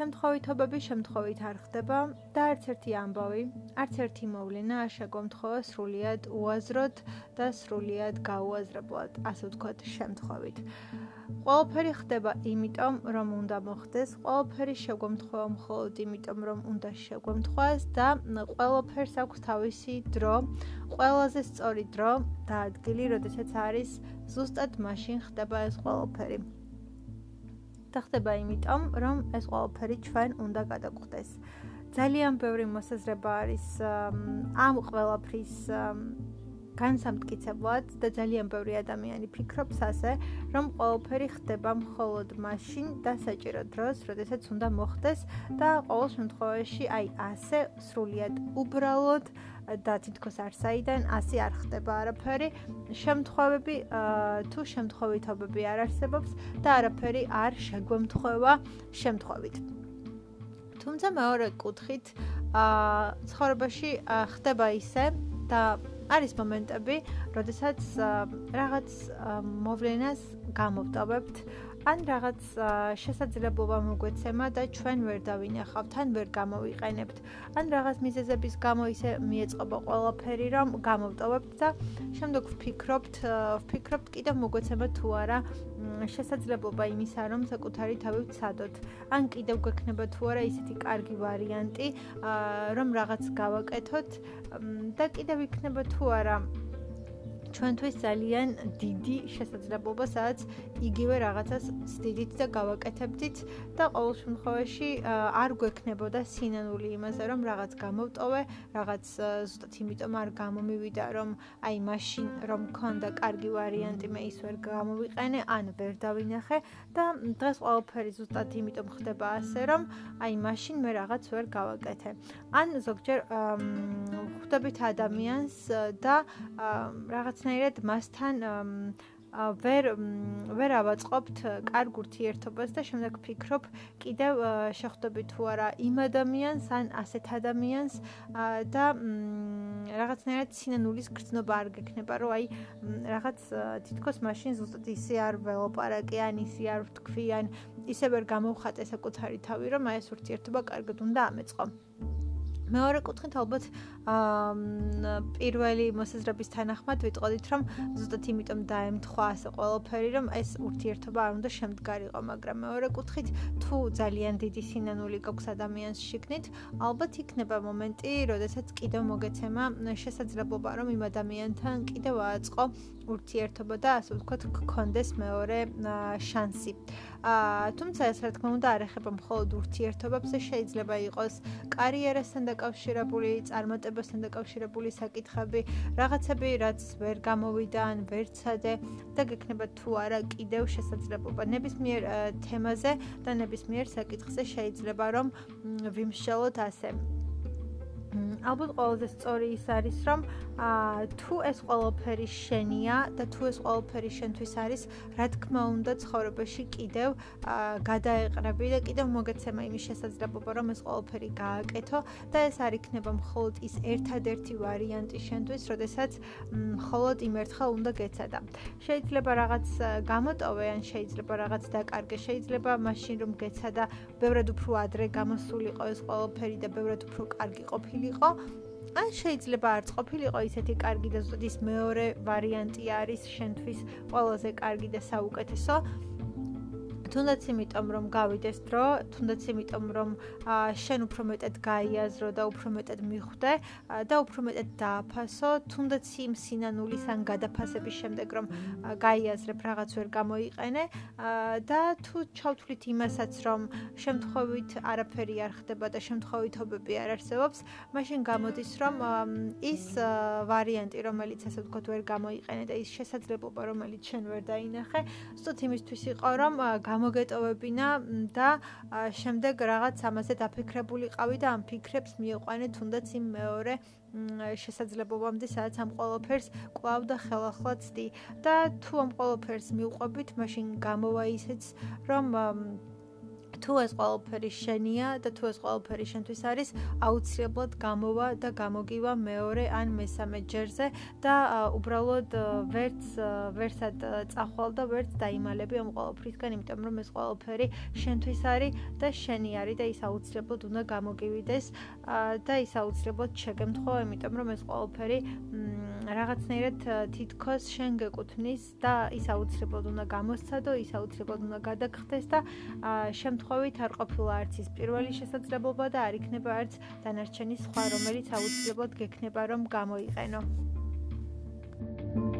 შემთხვევითობები შემთხვევით არ ხდება და არც ერთი ამბავი, არც ერთი მოვლენა არ შეგომთხოვა სრულიად უაზროდ და სრულიად გაუაზრებლად, ასე ვთქვათ, შემთხვევით. ყველაფერი ხდება იმიტომ, რომ უნდა მოხდეს, ყველაფერი შეგომთხოვა მხოლოდ იმიტომ, რომ უნდა შეგომთხვას და ყველაფერს აქვს თავისი დრო, ყველაზე სწორი დრო და ადგილი, როდესაც არის ზუსტად მაშინ ხდება ეს ყველაფერი. და ხდება იმიტომ, რომ ეს ყველაფერი ჩვენ უნდა გადაგვხდეს. ძალიან ბევრი მოსაზრება არის ამ ყველაფრის განსამტკიცებლად და ძალიან ბევრი ადამიანი ფიქრობს ასე, რომ ყველაფერი ხდება მხოლოდ მაშინ და საჭირო დროს, როდესაც უნდა მოხდეს და ყოველ შემთხვევაში აი ასე სრულიად უბრალოდ და თითქოს არსაიდან ასე არ ხდება არაფერი. შემთხვევები თუ შემთხვევითობები არ არსებობს და არაფერი არ შეგვემთხვევა შემთხვევით. თუმცა მეორე კუთხით აა ცხოვრებაში ხდება ისე და არის მომენტები, როდესაც რაღაც მოვლენას გამოვტოვებთ ან რაღაც შესაძლებლობა მოგვეცემა და ჩვენ ვერ დავინახავთ, ან ვერ გამოვიყენებთ, ან რაღაც მიზეზების გამო ისე მიეწყობა ყველაფერი, რომ გამოვტოვებთ და შემდეგ ვფიქრობთ, ვფიქრობთ კიდევ მოგვეცემა თუ არა შესაძლებლობა იმისა, რომ საკუთარი თავი ვცადოთ, ან კიდევ გვექნება თუ არა ისეთი კარგი ვარიანტი, რომ რაღაც გავაკეთოთ და კიდევ იქნება თუ არა ჩვენთვის ძალიან დიდი შესაძლებლობა, სადაც იგივე რაღაცას ვსდიდით და გავაკეთებდით და ყოველ შემთხვევაში არ გვექნებოდა სინანული იმაზე, რომ რაღაც გამოვტოვე, რაღაც ზუსტად იმიტომ არ გამომივიდა, რომ აი მაშინ რომ მქონდა კარგი ვარიანტი, მე ის ვერ გამოვიყენე, ან ვერ დავინახე და დღეს ყოველფერი ზუსტად იმიტომ ხდება ასე, რომ აი მაშინ მე რაღაც ვერ გავაკეთე. ან ზოგჯერ ხვდებით ადამიანს და რაღაც რაღაცნაირად მასთან ვერ ვერ ავაწყობთ კარგ ურთიერთობას და შემდეგ ფიქრობ კიდევ შეხვდები თუ არა იმ ადამიანს ან ასეთ ადამიანს და რაღაცნაირად სინანულის გრძნობა არ გექნება რომ აი რაღაც თითქოს მაშინ ზუსტად ისე არ ველოპარაკე ან ისე არ ვთქვი ან ისე ვერ გამოვხატე საკუთარი თავი რომ აი ეს ურთიერთობა კარგად უნდა ამეწყო მეორე კუთხით ალბათ პირველი მოსაზრების თანახმად ვიტყოდით, რომ ზუსტად იმიტომ დაემთხვა ასე ყველაფერი, რომ ეს ურთიერთობა არ უნდა შემდგარიყო, მაგრამ მეორე კუთხით, თუ ძალიან დიდი სინანული გაქვს ადამიანს შიგნით, ალბათ იქნება მომენტი, როდესაც კიდევ მოგეცემა შესაძლებლობა, რომ იმ ადამიანთან კიდევ ააწყო ურთიერთობა და ასე ვთქვათ, გქონდეს მეორე შანსი. აა თუმცა ეს რა თქმა უნდა არ ეხება მხოლოდ ურთიერთობებს, შეიძლება იყოს კარიერასთან დაკავშირებული, წარმატებასთან დაკავშირებული საკითხები, რაღაცები, რაც ვერ გამოვიდა ან ვერ ცადე და გექნება თუ არა კიდევ შესაძლებლობა ნებისმიერ თემაზე და ნებისმიერ საკითხზე შეიძლება რომ ვიმსჯელოთ ასე. ალბათ ყველაზე სწორი ის არის, რომ თუ ეს ყველაფერი შენია და თუ ეს ყველაფერი შენთვის არის, რა თქმა უნდა, ცხოვრებაში კიდევ გადაეყრები და კიდევ მოგეცემა იმის შესაძლებლობა, რომ ეს ყველაფერი გააკეთო და ეს არ იქნება მხოლოდ ის ერთადერთი ვარიანტი შენთვის, როდესაც მხოლოდ იმ ერთხელ უნდა გეცადა. შეიძლება რაღაც გამოტოვე ან შეიძლება რაღაც დაკარგე, შეიძლება მაშინ რომ გეცადა, ბევრად უფრო ადრე გამოსულიყო ეს ყველაფერი და ბევრად უფრო კარგი ყოფილიყო. ან შეიძლება არც ყოფილიყო ისეთი კარგი და ზუსტად ის მეორე ვარიანტი არის შენთვის ყველაზე კარგი და საუკეთესო. თუნდაც იმიტომ რომ გავიდეს დრო, თუნდაც იმიტომ რომ შენ უფრო მეტად გაიაზრო და უფრო მეტად მიხვდე და უფრო მეტად დააფასო, თუნდაც იმ სინანულის ან გადაფასების შემდეგ რომ გაიაზრებ რაღაც ვერ გამოიყენე და თუ ჩავთვლით იმასაც რომ შემთხვევით არაფერი არ ხდება და შემთხვევითობები არ არსებობს, მაშინ გამოდის რომ ის ვარიანტი რომელიც ასე ვთქვათ ვერ გამოიყენე და ის შესაძლებლობა რომელიც შენ ვერ დაინახე, სწორედ იმისთვის იყო რომ გამოგეტოვებინა და შემდეგ რაღაც ამაზე დაფიქრებულიყავი და ამ ფიქრებს მიიყვანე თუნდაც იმ მეორე შესაძლებლობამდე სადაც ამ ყოლოფერს კლავ და ხელახლაცდი და თუ ამ ყოლოფერს მიუყვებით მაშინ გამოვა ისეც რომ თუ ეს ყველაფერი შენია და თუ ეს ყველაფერი შენთვის არის, აუცილებლად გამოვა და გამოგივა მეორე ან მესამე ჯერზე და უბრალოდ ვერც ვერსად წახვალ და ვერც დაიმალები ამ ყველაფრისგან, იმიტომ რომ ეს ყველაფერი შენთვის არის და შენი არის და ის აუცილებლად უნდა გამოგივიდეს და ის აუცილებლად შეგემთხო, იმიტომ რომ ეს ყველაფერი რაღაცნაირად თითქოს შენ გეკუთვნის და ის აუცილებლად უნდა გამოსცადო, ის აუცილებლად უნდა გადაგხდეს და შემთხვევით არ ყოფილა არც ის პირველი შესაძლებლობა და არ იქნება არც დანარჩენი სხვა, რომელიც აუცილებლად გექნება რომ გამოიყენო. thank you